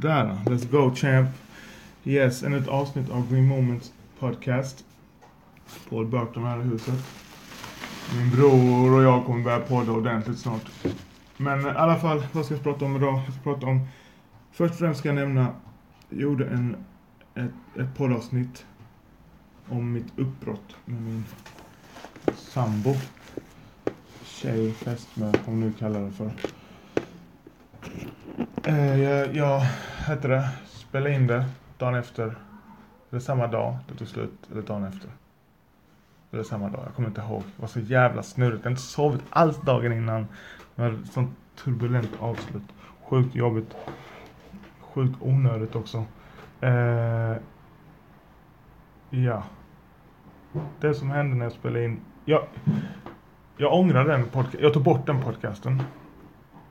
Där, let's go champ. Yes, ännu ett avsnitt av Green Moments podcast. Paul Burton här i huset. Min bror och jag kommer börja podda ordentligt snart. Men i alla fall, vad ska jag prata om idag? Jag ska prata om... Först och främst ska jag nämna, jag gjorde en, ett, ett poddavsnitt om mitt uppbrott med min sambo. Tjej, fästmö, om nu kallar det för. Eh, jag, jag hette det, spelade in det dagen efter. Eller samma dag det tog slut, eller dagen efter. Eller samma dag, jag kommer inte ihåg. Det var så jävla snurrigt. Jag har inte sovit alls dagen innan. Det var ett sånt turbulent avslut. Sjukt jobbigt. Sjukt onödigt också. Eh, ja. Det som hände när jag spelade in. Jag, jag ångrar den podcasten. Jag tog bort den podcasten.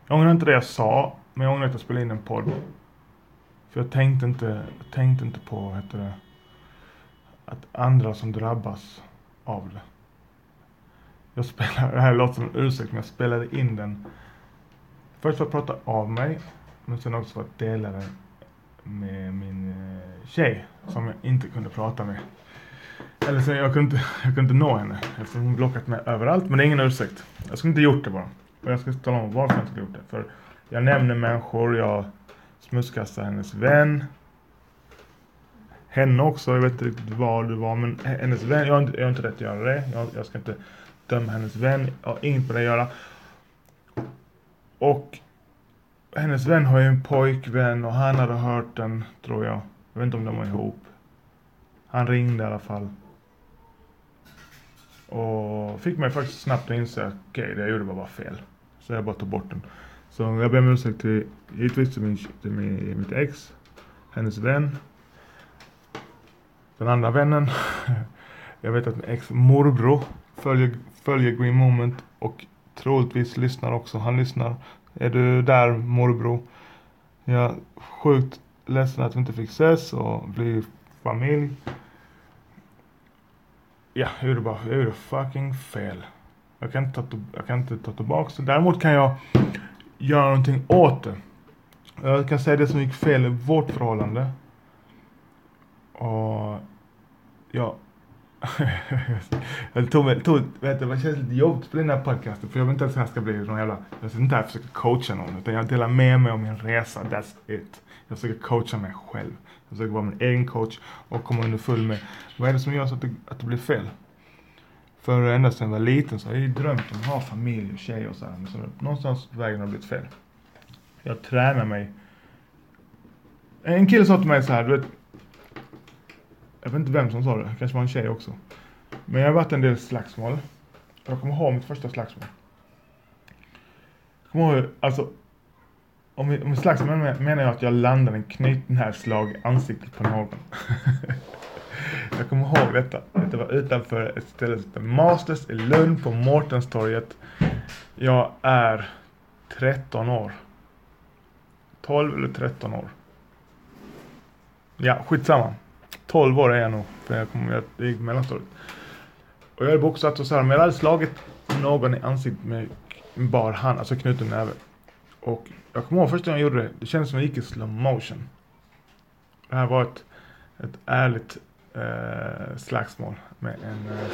Jag ångrar inte det jag sa. Men jag ångrar att jag spelade in en podd. För jag tänkte inte, jag tänkte inte på, heter det, att andra som drabbas av det. Jag spelade, det här låter som en ursäkt, men jag spelade in den. Först för att prata av mig, men sen också för att dela den med min eh, tjej, som jag inte kunde prata med. Eller så jag kunde, inte, jag kunde inte nå henne, eftersom hon blockat mig överallt. Men det är ingen ursäkt. Jag skulle inte gjort det bara. Och jag ska tala om varför jag inte skulle gjort det. För jag nämner människor, jag smutskastar hennes vän. Henne också, jag vet inte riktigt var du var, men hennes vän, jag har inte, jag har inte rätt att göra det. Jag, jag ska inte döma hennes vän, jag har inget med det att göra. Och hennes vän har ju en pojkvän och han hade hört den, tror jag. Jag vet inte om de var ihop. Han ringde i alla fall. Och fick mig faktiskt snabbt att inse, okej okay, det jag gjorde var bara fel. Så jag bara tog bort den. Så jag ber om ursäkt till, givetvis till, min, till min, mitt ex, hennes vän, den andra vännen. Jag vet att min ex morbror följer, följer Green Moment och troligtvis lyssnar också. Han lyssnar. Är du där morbror? Jag är sjukt ledsen att vi inte fick ses och bli familj. Ja, jag gjorde bara, jag gjorde fucking fel. Jag kan inte ta, jag kan inte ta tillbaka det. Däremot kan jag göra någonting åt det. Jag kan säga det som gick fel i vårt förhållande. Och ja. jag tog mig, tog, vet du, det känns lite jobbigt på den här podcasten för jag vill inte att det här ska bli någon jävla, jag sitter inte här och försöker coacha någon utan jag delar med mig av min resa, that's it. Jag försöker coacha mig själv. Jag försöker vara min egen coach och komma underfull med vad är det som gör så att det, att det blir fel. För ända sedan jag var liten så har jag ju drömt om att ha familj och tjej och så här. Men så någonstans på vägen har det blivit fel. Jag tränar mig. En kille sa till mig så här, du vet. Jag vet inte vem som sa det, kanske var en tjej också. Men jag har varit en del slagsmål. Jag kommer ihåg mitt första slagsmål. Jag kommer ihåg, alltså. Om, om slagsmål menar jag att jag landade en knytnävsslag i ansiktet på någon. Jag kommer ihåg detta. Det var utanför ett ställe som heter Masters i Lund på Mårtenstorget. Jag är 13 år. 12 eller 13 år. Ja, skitsamma. 12 år är jag nog. För jag, kom, jag gick mellanstadiet. Och jag hade boxat och så här. Men jag hade slagit någon i ansiktet med bar hand. Alltså knuten näve. Och jag kommer ihåg första gången jag gjorde det. Det kändes som att jag gick i slow motion. Det här var ett, ett ärligt eh, slagsmål med en, eh,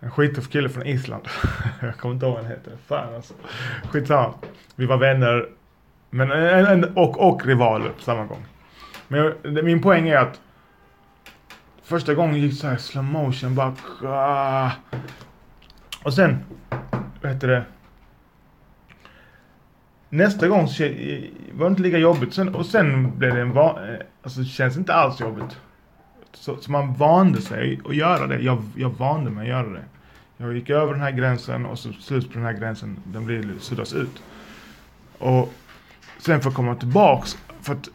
en skittuff kille från Island. jag kommer inte ihåg vad han heter. Fan alltså. Skitsamma. Vi var vänner men, eh, en, och, och rivaler på samma gång. Men jag, min poäng är att första gången gick så här slow motion bara ah. och sen vad heter det Nästa gång så eh, var det inte lika jobbigt. Sen, och sen blev det en van... Eh, alltså det känns inte alls jobbigt. Så, så, man vande sig att göra det. Jag, jag vande mig att göra det. Jag gick över den här gränsen och så slut på den här gränsen. Den blir suddas ut. Och sen för att komma tillbaks. För att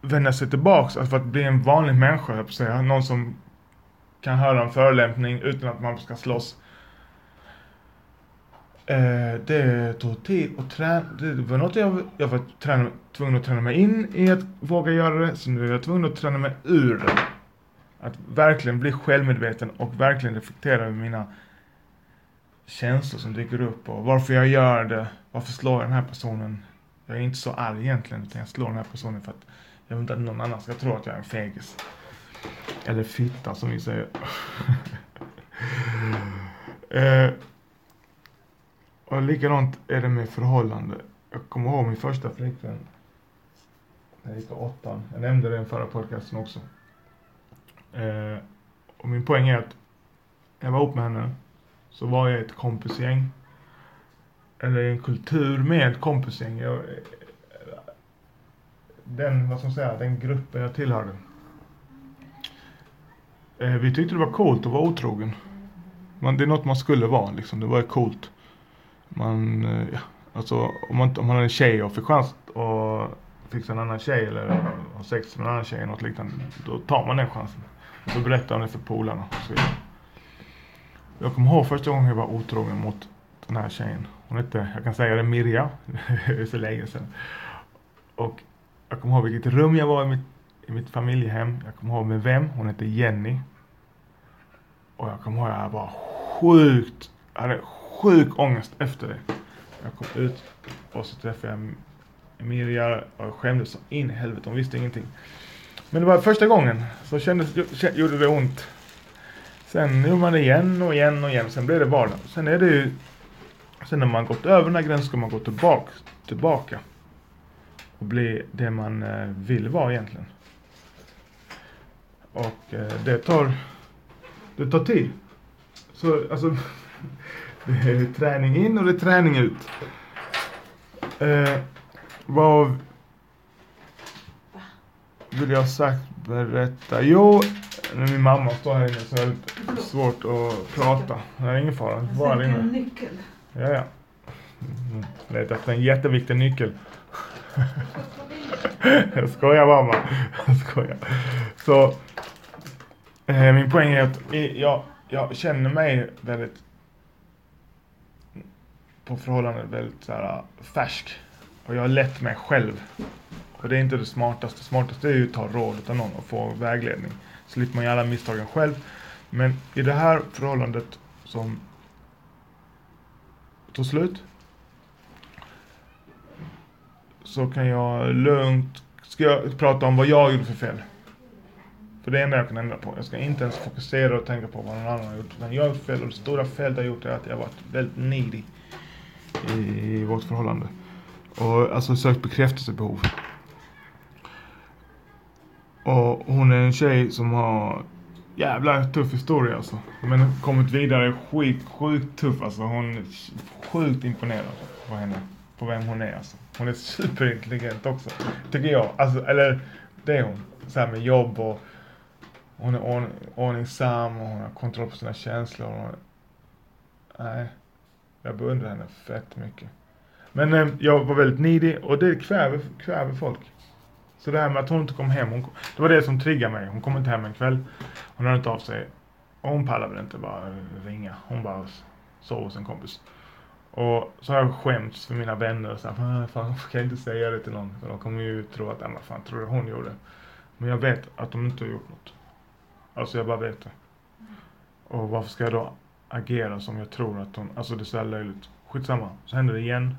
vända sig tillbaks. Alltså för att bli en vanlig människa, jag säga. Någon som kan höra en förolämpning utan att man ska slåss. Eh, det tog tid att träna. Det var något jag, jag var träna, tvungen att träna mig in i att våga göra det. Så nu är jag tvungen att träna mig ur det. Att verkligen bli självmedveten och verkligen reflektera över mina känslor som dyker upp och varför jag gör det. Varför slår jag den här personen? Jag är inte så arg egentligen utan jag slår den här personen för att jag vill inte att någon annan ska tro att jag är en fegis. Eller fitta som vi säger. eh, och likadant är det med förhållande. Jag kommer ihåg min första flickvän. När jag gick i åttan. Jag nämnde det i den förra podcasten också. Eh, och min poäng är att när jag var ihop med henne så var jag ett kompisgäng. Eller en kultur med kompisgäng. Jag, eh, den, vad ska man säga, den gruppen jag tillhörde. Eh, vi tyckte det var coolt att vara otrogen. Man, det är något man skulle vara liksom. Det var coolt. Man, eh, alltså om man, om man hade en tjej och fick chans att fixa en annan tjej eller ha sex med en annan tjej eller något liknande. Då tar man den chansen. Och så berättar han det för polarna och så vidare. Jag kommer ihåg första gången jag var otrogen mot den här tjejen. Hon hette, jag kan säga det, Mirja. det är så länge sedan. Och jag kommer ihåg vilket rum jag var i mitt, i mitt familjehem. Jag kommer ihåg med vem. Hon hette Jenny. Och jag kommer ihåg att jag var sjukt, jag hade sjuk ångest efter det. Jag kom ut och så träffade jag Mirja och jag skämdes så in i helvete. Hon visste ingenting. Men det var första gången så kändes, gjorde det ont. Sen gjorde man det igen och igen och igen. Sen blev det vardag. Sen är det ju, sen när man gått över den här gränsen ska man gå tillbaka, tillbaka. Och bli det man eh, vill vara egentligen. Och eh, det tar, det tar tid. Så alltså, det är träning in och det är träning ut. Eh, vad vill jag sagt berätta? Jo, när min mamma står här inne så är det svårt att prata. Det är ingen fara. Bara inne. en nyckel. Ja, ja. Leta efter en jätteviktig nyckel. jag skojar mamma. Jag skojar. Så, eh, min poäng är att jag, jag känner mig väldigt på förhållandet väldigt så här, färsk. Och jag har lett mig själv. Och det är inte det smartaste. Det smartaste är ju att ta råd av någon och få vägledning. Slipper man göra misstagen själv. Men i det här förhållandet som tog slut. Så kan jag lugnt, ska jag prata om vad jag gjorde för fel. För det är det enda jag kan ändra på. Jag ska inte ens fokusera och tänka på vad någon annan har gjort. Utan jag har gjort fel och det stora felet jag har gjort är att jag har varit väldigt needy i vårt förhållande. Och alltså sökt bekräftelsebehov. Och hon är en tjej som har jävla tuff historia alltså. Men kommit vidare skit, sjukt tuff alltså. Hon är sjukt imponerad på henne. På vem hon är alltså. Hon är superintelligent också. Tycker jag. Alltså, eller det är hon. Så här med jobb och hon är ordning, ordningsam och hon har kontroll på sina känslor. Och, nej. Jag beundrar henne fett mycket. Men eh, jag var väldigt nidig och det kväver, kväver folk. Så det här med att hon inte kom hem, hon, det var det som triggade mig. Hon kom inte hem en kväll. Hon hörde inte av sig. Och hon pallade väl inte bara ringa. Hon bara sov hos en kompis. Och så har jag skämts för mina vänner. Så här, fan, kan jag inte säga det till någon? För de kommer ju tro att, vad fan tror du hon gjorde? Men jag vet att de inte har gjort något. Alltså jag bara vet det. Och varför ska jag då agera som jag tror att hon, alltså det är så löjligt. Skitsamma. Så händer det igen.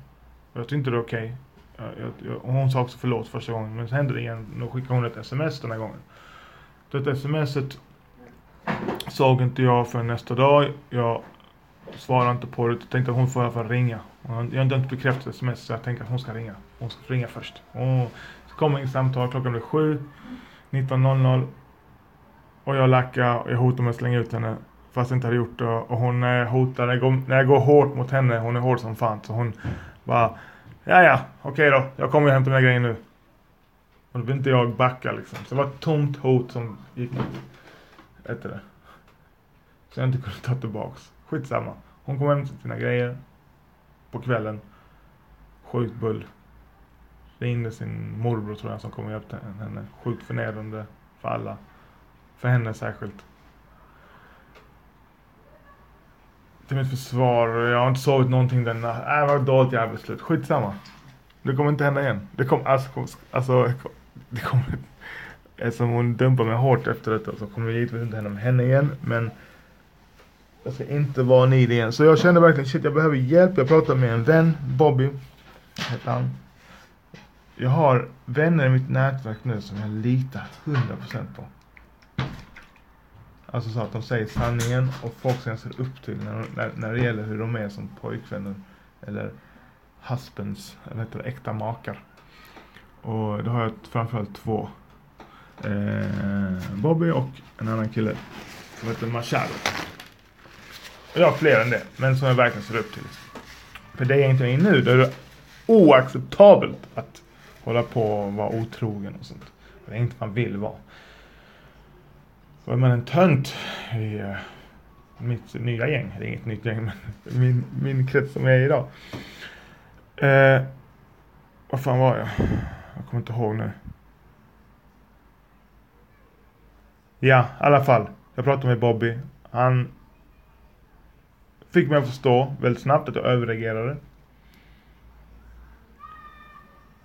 Jag tyckte inte det var okej. Okay. Jag, jag, hon sa också förlåt första gången, men så hände det igen. Då skickade hon ett sms den här gången. Det smset såg inte jag för nästa dag. Jag svarade inte på det. Jag tänkte att hon får i alla fall ringa. Jag har inte bekräftat sms så jag tänkte att hon ska ringa. Hon ska ringa först. Och så kommer inget samtal. Klockan blev sju. 19.00. Och jag lackar och jag hotar med att slänga ut henne. Fast jag inte hade gjort det. Och hon hotar. När jag, går, när jag går hårt mot henne. Hon är hård som fan. Så hon bara Ja, ja, okej då. Jag kommer och hämtar mina grejer nu. Och då vill inte jag backa liksom. Så det var ett tomt hot som gick efter det. Så jag inte kunde ta tillbaks. Skitsamma. Hon kom hem till sina grejer. På kvällen. Sjukt bull. Ringde sin morbror tror jag som kom och hjälpte henne. Sjukt förnedrande för alla. För henne särskilt. Till mitt försvar. Jag har inte sovit någonting den natten. Äh, vad dåligt jävla beslut. Skitsamma. Det kommer inte hända igen. Det kommer, alltså, alltså det kommer, eftersom hon dumpar mig hårt efter detta så kommer det givetvis inte hända med henne igen. Men jag ska inte vara nid igen. Så jag kände verkligen, shit jag behöver hjälp. Jag pratade med en vän, Bobby, heter han. jag har vänner i mitt nätverk nu som jag litar 100% på. Alltså så att de säger sanningen och folk sen ser upp till när, när, när det gäller hur de är som pojkvänner. Eller husbands, eller heter det, äkta makar. Och då har jag framförallt två. Eh, Bobby och en annan kille som heter Machado. Och jag har fler än det, men som jag verkligen ser upp till. För det är inte nu, då är det oacceptabelt att hålla på och vara otrogen och sånt. Det är inte man vill vara. Då är man en tönt i eh, mitt nya gäng. Det är inget nytt gäng, men min, min krets som jag är idag. Eh, vad fan var jag? Jag kommer inte ihåg nu. Ja, i alla fall. Jag pratade med Bobby. Han fick mig att förstå väldigt snabbt att jag överreagerade.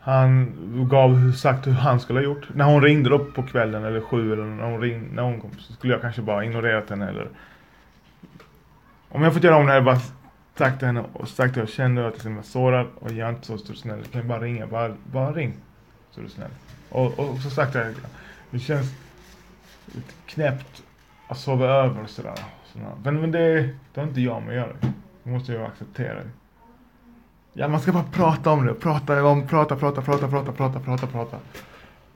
Han gav sagt hur han skulle ha gjort. När hon ringde då på kvällen eller sju eller när hon, ring, när hon kom så skulle jag kanske bara ignorerat henne eller om jag fått göra om det hade jag bara sagt till henne och sagt att jag kände att liksom jag var sårad och jag är inte så stor snäll. Kan bara ringa? Bara, bara ring. Så är du snäll. Och, och så sagt jag det känns lite knäppt att sova över och sådär. Men, men det, det har inte jag med att göra. Det måste jag acceptera. Ja, man ska bara prata om det. Prata om, prata, prata, prata, prata, prata, prata, prata.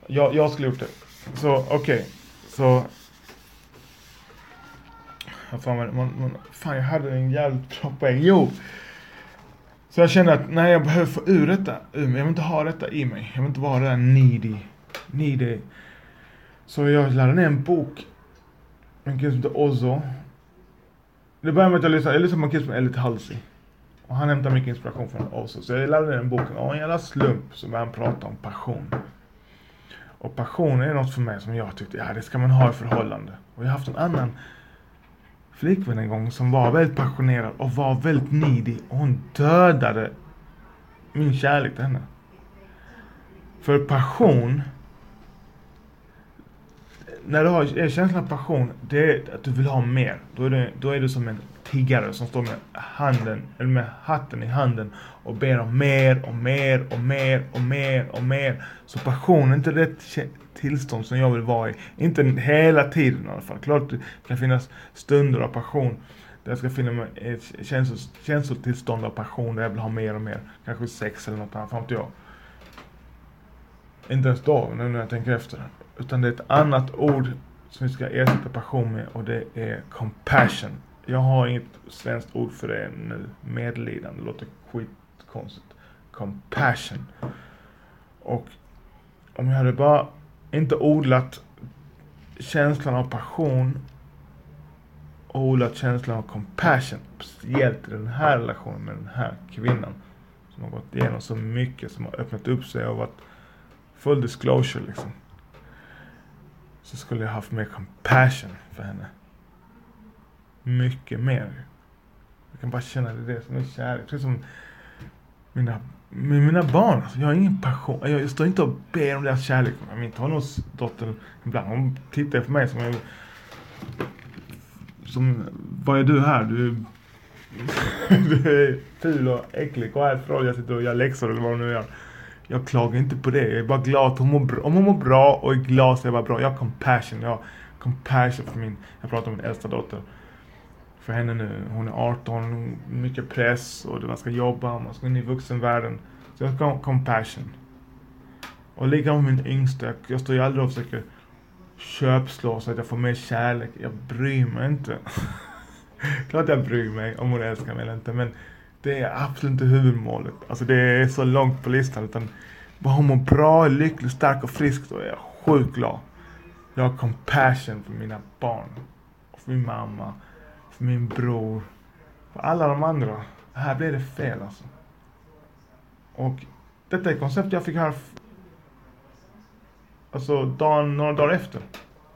Jag, jag skulle gjort det. Så okej. Okay. Så. Fan? Man, man, fan, jag hade en jävligt bra poäng. Jo. Så jag kände att nej, jag behöver få ur detta ur mig. Jag vill inte ha detta i mig. Jag vill inte vara den needy. Needy. Så jag laddade ner en bok. En kille som heter Ozzo. Det började med att jag lyssnade, jag lyssnade på en kille som heter lite Halsey. Och han hämtar mycket inspiration från oss. Så jag laddade ner den boken. Och en jävla slump så började han prata om passion. Och passion är något för mig som jag tyckte, ja det ska man ha i förhållande. Och jag har haft en annan flickvän en gång som var väldigt passionerad och var väldigt nidig. Och hon dödade min kärlek till henne. För passion när du har känslan av passion, det är att du vill ha mer. Då är, du, då är du som en tiggare som står med handen, eller med hatten i handen och ber om mer och mer och mer och mer och mer. Så passion är inte rätt tillstånd som jag vill vara i. Inte hela tiden i alla fall. Klart det kan finnas stunder av passion. Där jag ska finna ett eh, känslotillstånd av passion där jag vill ha mer och mer. Kanske sex eller något annat, fan inte jag. Inte ens då, nu när jag tänker efter. Utan det är ett annat ord som vi ska ersätta passion med och det är compassion. Jag har inget svenskt ord för det nu. Medlidande, låter skitkonstigt. Compassion. Och om jag hade bara inte odlat känslan av passion och odlat känslan av compassion. Speciellt i den här relationen med den här kvinnan. Som har gått igenom så mycket, som har öppnat upp sig och varit full disclosure liksom så skulle jag haft mer compassion för henne. Mycket mer. Jag kan bara känna det, det som är kärlek. Precis som mina, med mina barn. Alltså, jag har ingen passion. Jag, jag står inte och ber om deras kärlek. Min tonårsdotter ibland, hon tittar på mig som jag, som, vad är du här? Du, du är ful och äcklig. Gå härifrån. Jag sitter och gör läxor eller vad hon nu gör. Jag klagar inte på det. Jag är bara glad att hon mår bra. Om hon mår bra och är glad så är jag bara bra. Jag har compassion. Jag har compassion för min, jag pratar om min äldsta dotter. För henne nu. Hon är 18, mycket press och man ska jobba, man ska in i vuxenvärlden. Så jag har compassion. Och likadant med min yngsta. Jag står ju aldrig och försöker köpslå så att jag får mer kärlek. Jag bryr mig inte. Klart jag bryr mig om hon älskar mig eller inte. Men det är absolut inte huvudmålet. Alltså det är så långt på listan. Utan bara hon mår bra, lycklig, stark och frisk då är jag sjukt glad. Jag har compassion för mina barn. För min mamma. Min bror. För alla de andra. Här blev det fel alltså. Och detta är ett koncept jag fick höra Alltså dagen, några dagar efter.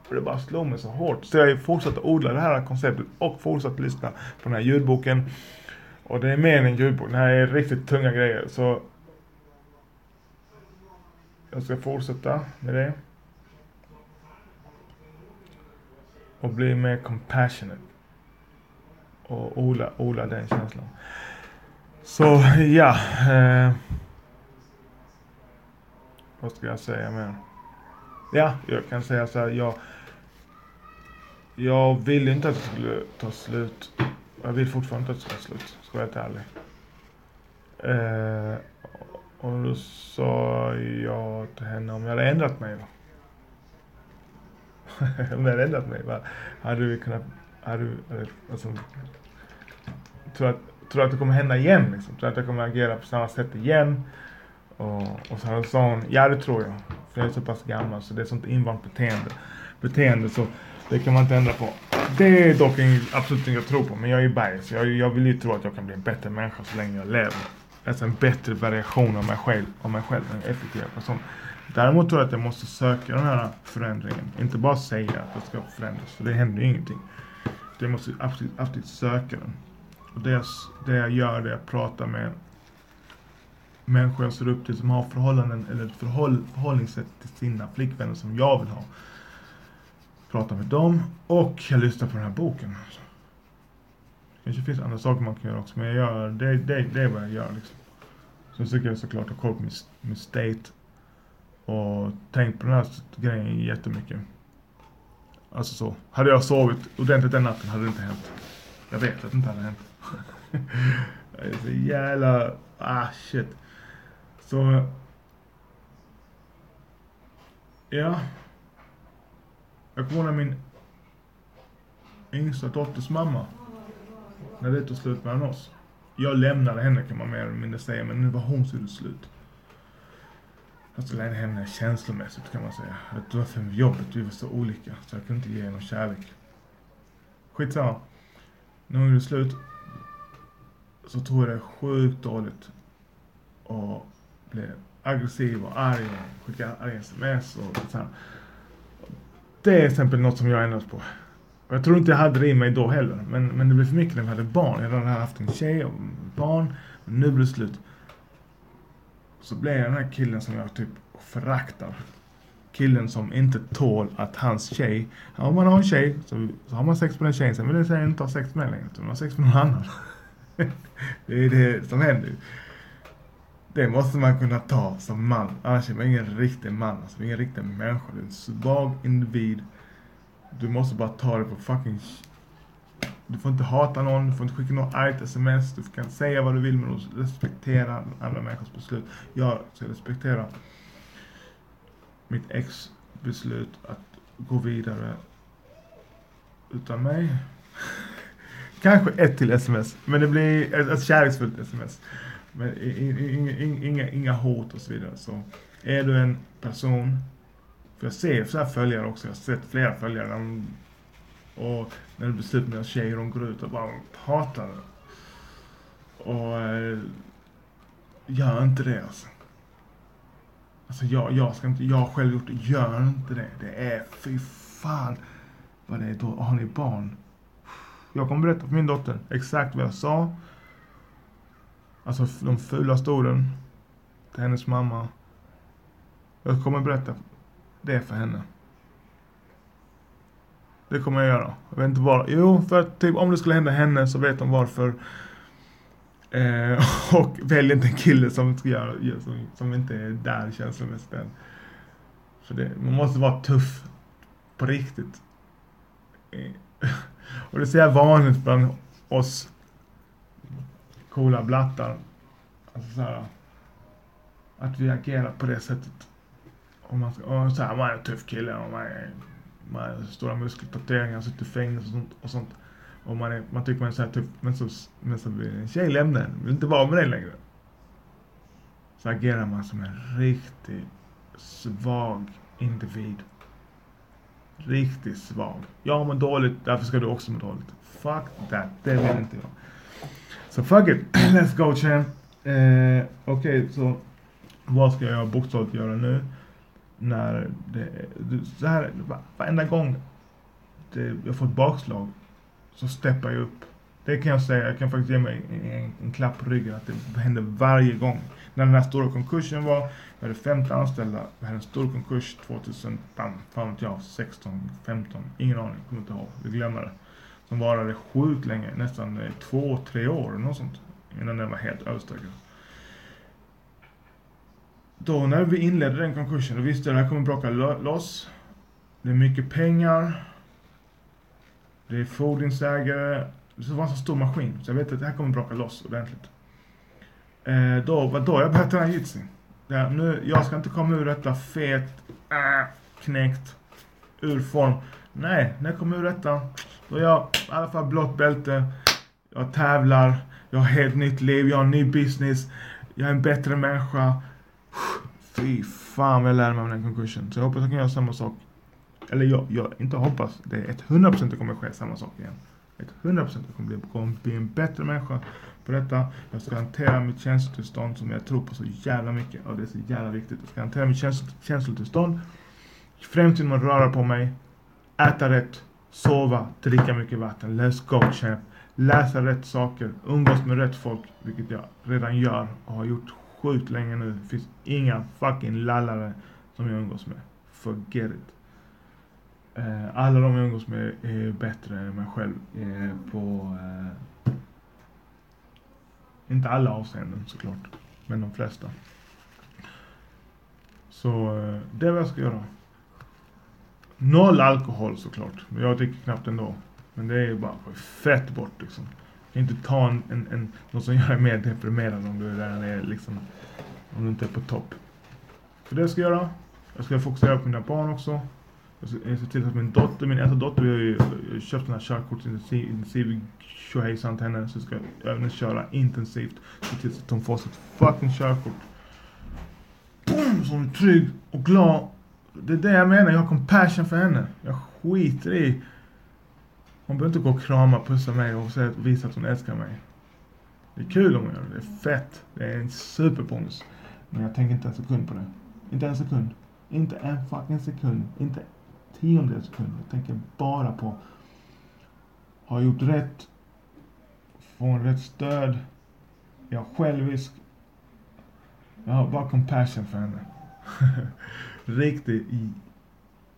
För det bara slog mig så hårt. Så jag fortsatte odla det här konceptet och fortsatte lyssna på den här ljudboken. Och det är mer än en ljudbok. Det här är riktigt tunga grejer. Så jag ska fortsätta med det. Och bli mer compassionate. Och odla, odla den känslan. Så ja. Eh, vad ska jag säga mer? Ja, jag kan säga så här, jag, jag ville inte att det skulle ta slut. Jag vill fortfarande inte att det ska ta slut, ska jag vara helt ärlig. Eh, och då sa jag till henne om jag hade ändrat mig. om jag hade ändrat mig, va? hade vi kunnat, hade, hade, alltså, tror att, tror att det kommer hända igen liksom. Tror att jag kommer agera på samma sätt igen. Och, och så sa hon, ja det tror jag. För jag är så pass gammal så det är sånt invant beteende. Beteende så det kan man inte ändra på. Det är dock en, absolut inget jag tror på. Men jag är bias. Jag, jag vill ju tro att jag kan bli en bättre människa så länge jag lever. Alltså en bättre variation av mig själv. Av mig själv en effektivare person. Däremot tror jag att jag måste söka den här förändringen. Inte bara säga att jag ska förändras. För det händer ju ingenting. Jag måste absolut, absolut söka den. Och det jag, det jag gör det är att prata med människor jag ser upp till som har förhållanden eller ett förhåll, förhållningssätt till sina flickvänner som jag vill ha. Prata med dem och jag lyssnar på den här boken. kanske finns andra saker man kan göra också men jag gör, det, det, det är vad jag gör liksom. Sen försöker jag såklart ha koll på min, min state och tänkt på den här grejen jättemycket. Alltså så. Hade jag sovit ordentligt den natten hade det inte hänt. Jag vet att det inte hade hänt. jag är så jävla... Ah shit. Så... Ja. Jag kommer ihåg när min yngsta dotters mamma, när det tog slut mellan oss. Jag lämnade henne kan man mer eller mindre säga, men nu var hon så det slut. Alltså lämnade henne känslomässigt kan man säga. Det var för jobbet, vi var så olika. Så jag kunde inte ge henne kärlek. Skitsamma. När hon gjorde slut så tog jag det sjukt dåligt. Och blev aggressiv och arg och skickade arga sms och så här. Det är till exempel något som jag ändrat på. Och jag tror inte jag hade det i mig då heller. Men, men det blev för mycket när vi hade barn. Jag hade haft en tjej och barn. Men nu blev det slut. Så blir jag den här killen som jag typ föraktar. Killen som inte tål att hans tjej, om man har en tjej så, så har man sex med den tjejen, sen vill den tjejen inte ha sex med längre, utan man har sex med någon annan. det är det som händer. Det måste man kunna ta som man. Annars är man ingen riktig man. Alltså ingen riktig människa. Du är en svag individ. Du måste bara ta det på fucking... Du får inte hata någon, du får inte skicka något argt sms. Du kan säga vad du vill men du respektera andra människors beslut. Jag ska respektera mitt ex beslut att gå vidare utan mig. Kanske ett till sms, men det blir ett kärleksfullt sms. Men inga, inga, inga hot och så vidare. Så är du en person, för jag ser så här följare också, jag har sett flera följare, och när det blir slut med tjejer, de går ut och bara hatar det. Och eh, gör inte det alltså. Alltså jag, jag ska inte, jag har själv gjort det, gör inte det. Det är, fy fan vad det är då, har ni barn? Jag kommer berätta för min dotter exakt vad jag sa Alltså de fulaste orden till hennes mamma. Jag kommer berätta det för henne. Det kommer jag göra. Jag vet inte var. Jo, för att typ, om det skulle hända henne så vet de varför. Eh, och välj inte en kille som, ska göra, som, som inte är där känslomässigt än. För det, man måste vara tuff. På riktigt. Eh, och det ser jag vanligt bland oss coola blattar. Alltså så här, att vi agerar på det sättet. Om man, och så här, man är en tuff kille och man, är, med stora muskeltatueringar, sitter i fängelse och sånt. Och, sånt. och man, är, man tycker man är så här tuff, men så, men så blir en tjej lämnar en, vill inte vara med dig längre. Så agerar man som en riktigt svag individ. Riktigt svag. Jag mår dåligt, därför ska du också må dåligt. Fuck that, det vill inte jag. Så fuck it, let's go champ. Eh, Okej, okay, så vad ska jag bokstavligt göra nu? När det, så här, varenda gång det, jag får ett bakslag så steppar jag upp. Det kan jag säga, jag kan faktiskt ge mig en, en, en klapp på ryggen att det händer varje gång. När den här stora konkursen var, jag hade 50 anställda, jag hade en stor konkurs 2000, fan vet jag, 16, 15, ingen aning, kommer inte ihåg, vi glömmer det. Som varade sjukt länge, nästan eh, två, tre år, något sånt. Innan den var helt överstökad då när vi inledde den konkursen, då visste jag att det här kommer braka loss. Det är mycket pengar. Det är fordringsägare. Det var en så stor maskin, så jag vet att det här kommer braka loss ordentligt. Eh, då var då jag började träna jitsi. Ja, nu, jag ska inte komma ur detta fet, äh, knäckt, ur form. Nej, när jag kommer ur detta, då är jag i alla fall blått bälte. Jag tävlar, jag har ett helt nytt liv, jag har en ny business, jag är en bättre människa. Fy fan vad jag lär mig av den konkursen. Så jag hoppas att jag kan göra samma sak. Eller jag, jag inte hoppas, det är 100% det kommer ske samma sak igen. 100% jag kommer bli, kommer bli en bättre människa på detta. Jag ska hantera mitt känslotillstånd som jag tror på så jävla mycket. Och det är så jävla viktigt. Jag ska hantera mitt känslotillstånd. Främst genom att röra på mig, äta rätt, sova, dricka mycket vatten. Let's go champ. Läsa rätt saker, umgås med rätt folk, vilket jag redan gör och har gjort sjukt länge nu. Det finns inga fucking lallare som jag umgås med. Forget it. Eh, alla de jag umgås med är bättre än mig själv eh, på eh, inte alla avseenden såklart, men de flesta. Så eh, det är vad jag ska göra. Noll alkohol såklart. Jag dricker knappt ändå. Men det är ju bara fett bort liksom. Jag kan inte ta en, en, en, något som gör dig mer deprimerad om du är liksom. Om du inte är på topp. Så det ska jag göra. Jag ska fokusera på mina barn också. Jag ska, jag ska till att min dotter, min äldsta dotter, vi har ju köpt den här körkortsintensiv tjohejsan till henne. Så ska jag även köra intensivt. Se till att hon får sitt fucking körkort. Boom! Så hon är trygg och glad. Det är det jag menar, jag har compassion för henne. Jag skiter i hon behöver inte gå och krama, pussa mig och säga, visa att hon älskar mig. Det är kul om hon gör det. Det är fett. Det är en superbonus. Men jag tänker inte en sekund på det. Inte en sekund. Inte en fucking sekund. Inte tiondels sekund. Jag tänker bara på har gjort rätt. Får rätt stöd. Är Jag självisk. Jag har bara compassion för henne. Riktigt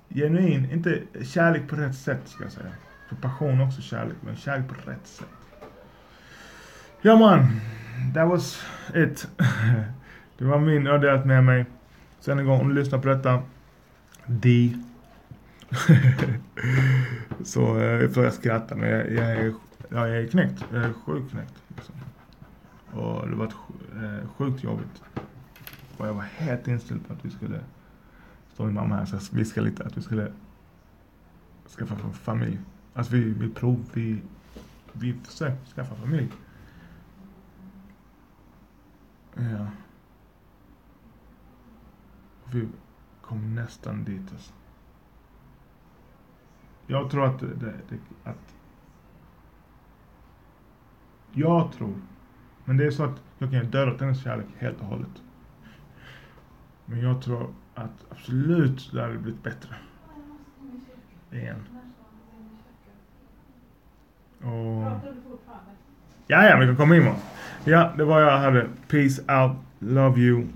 genuin, inte kärlek på rätt sätt ska jag säga. För passion är också kärlek, men kärlek på rätt sätt. Ja man, that was it. det var min, jag delat med mig. Sen en gång, om du lyssnar på detta, D. Så, för jag skrattar, men jag, jag, är, ja, jag är knäckt. Jag är sjukt knäckt. Liksom. Och det var eh, sjukt jobbigt. Och jag var helt inställd på att vi skulle, står min mamma här så jag viskade lite, att vi skulle skaffa familj. Alltså vi, vi prov, vi, vi försökte skaffa familj. Ja. Vi kom nästan dit alltså. Jag tror att det, det, det, att jag tror, men det är så att jag kan döda hennes kärlek helt och hållet. Men jag tror att absolut det hade blivit bättre. Igen. Och... Ja, ja, vi kan komma in man. Ja, det var jag hade. Peace out, love you.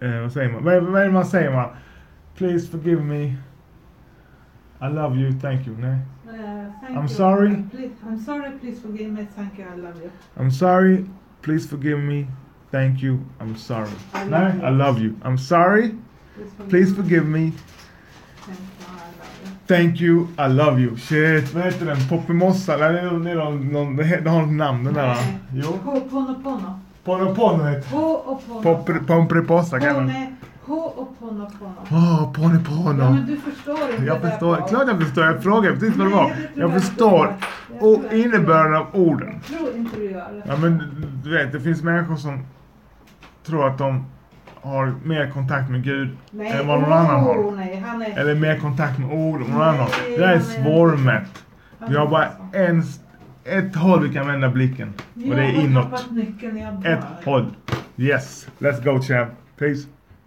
Eh, vad säger man? Vad, vad är det man säger man? Please forgive me. I love you, thank you. Nej. Uh, thank I'm you. sorry. Please, I'm sorry, please forgive me. Thank you, I love you. I'm sorry. Please forgive me. Thank you. I'm sorry. I love Nej, you. I love you. I'm sorry. Please forgive, Please forgive me. Thank you, I love you. Thank you. I love you. Shit, vad heter den? Poppymossa? Eller det är någon, det är någon, någon, det det har något namn den där va? Jo. Ho'oponopono. Ponopono heter Ho'oponopono. Pomperipossa kan man. Pone- Ho'oponopono. Åh, Ja, Ponypono. men du förstår inte Jag det förstår, Paul. klart jag förstår. Jag frågar precis vad det var. Det Jag förstår och innebörden av orden. Jag tror inte du gör det. Ja men du vet, det finns människor som tror att de har mer kontakt med Gud Nej, än vad någon annan har. oh, nej, är... Eller mer kontakt med ord än någon annan har. Det är svårmätt. Vi har bara en, ett håll vi kan vända blicken. Och det är inåt. Ett håll. Yes. Let's go champ. Peace.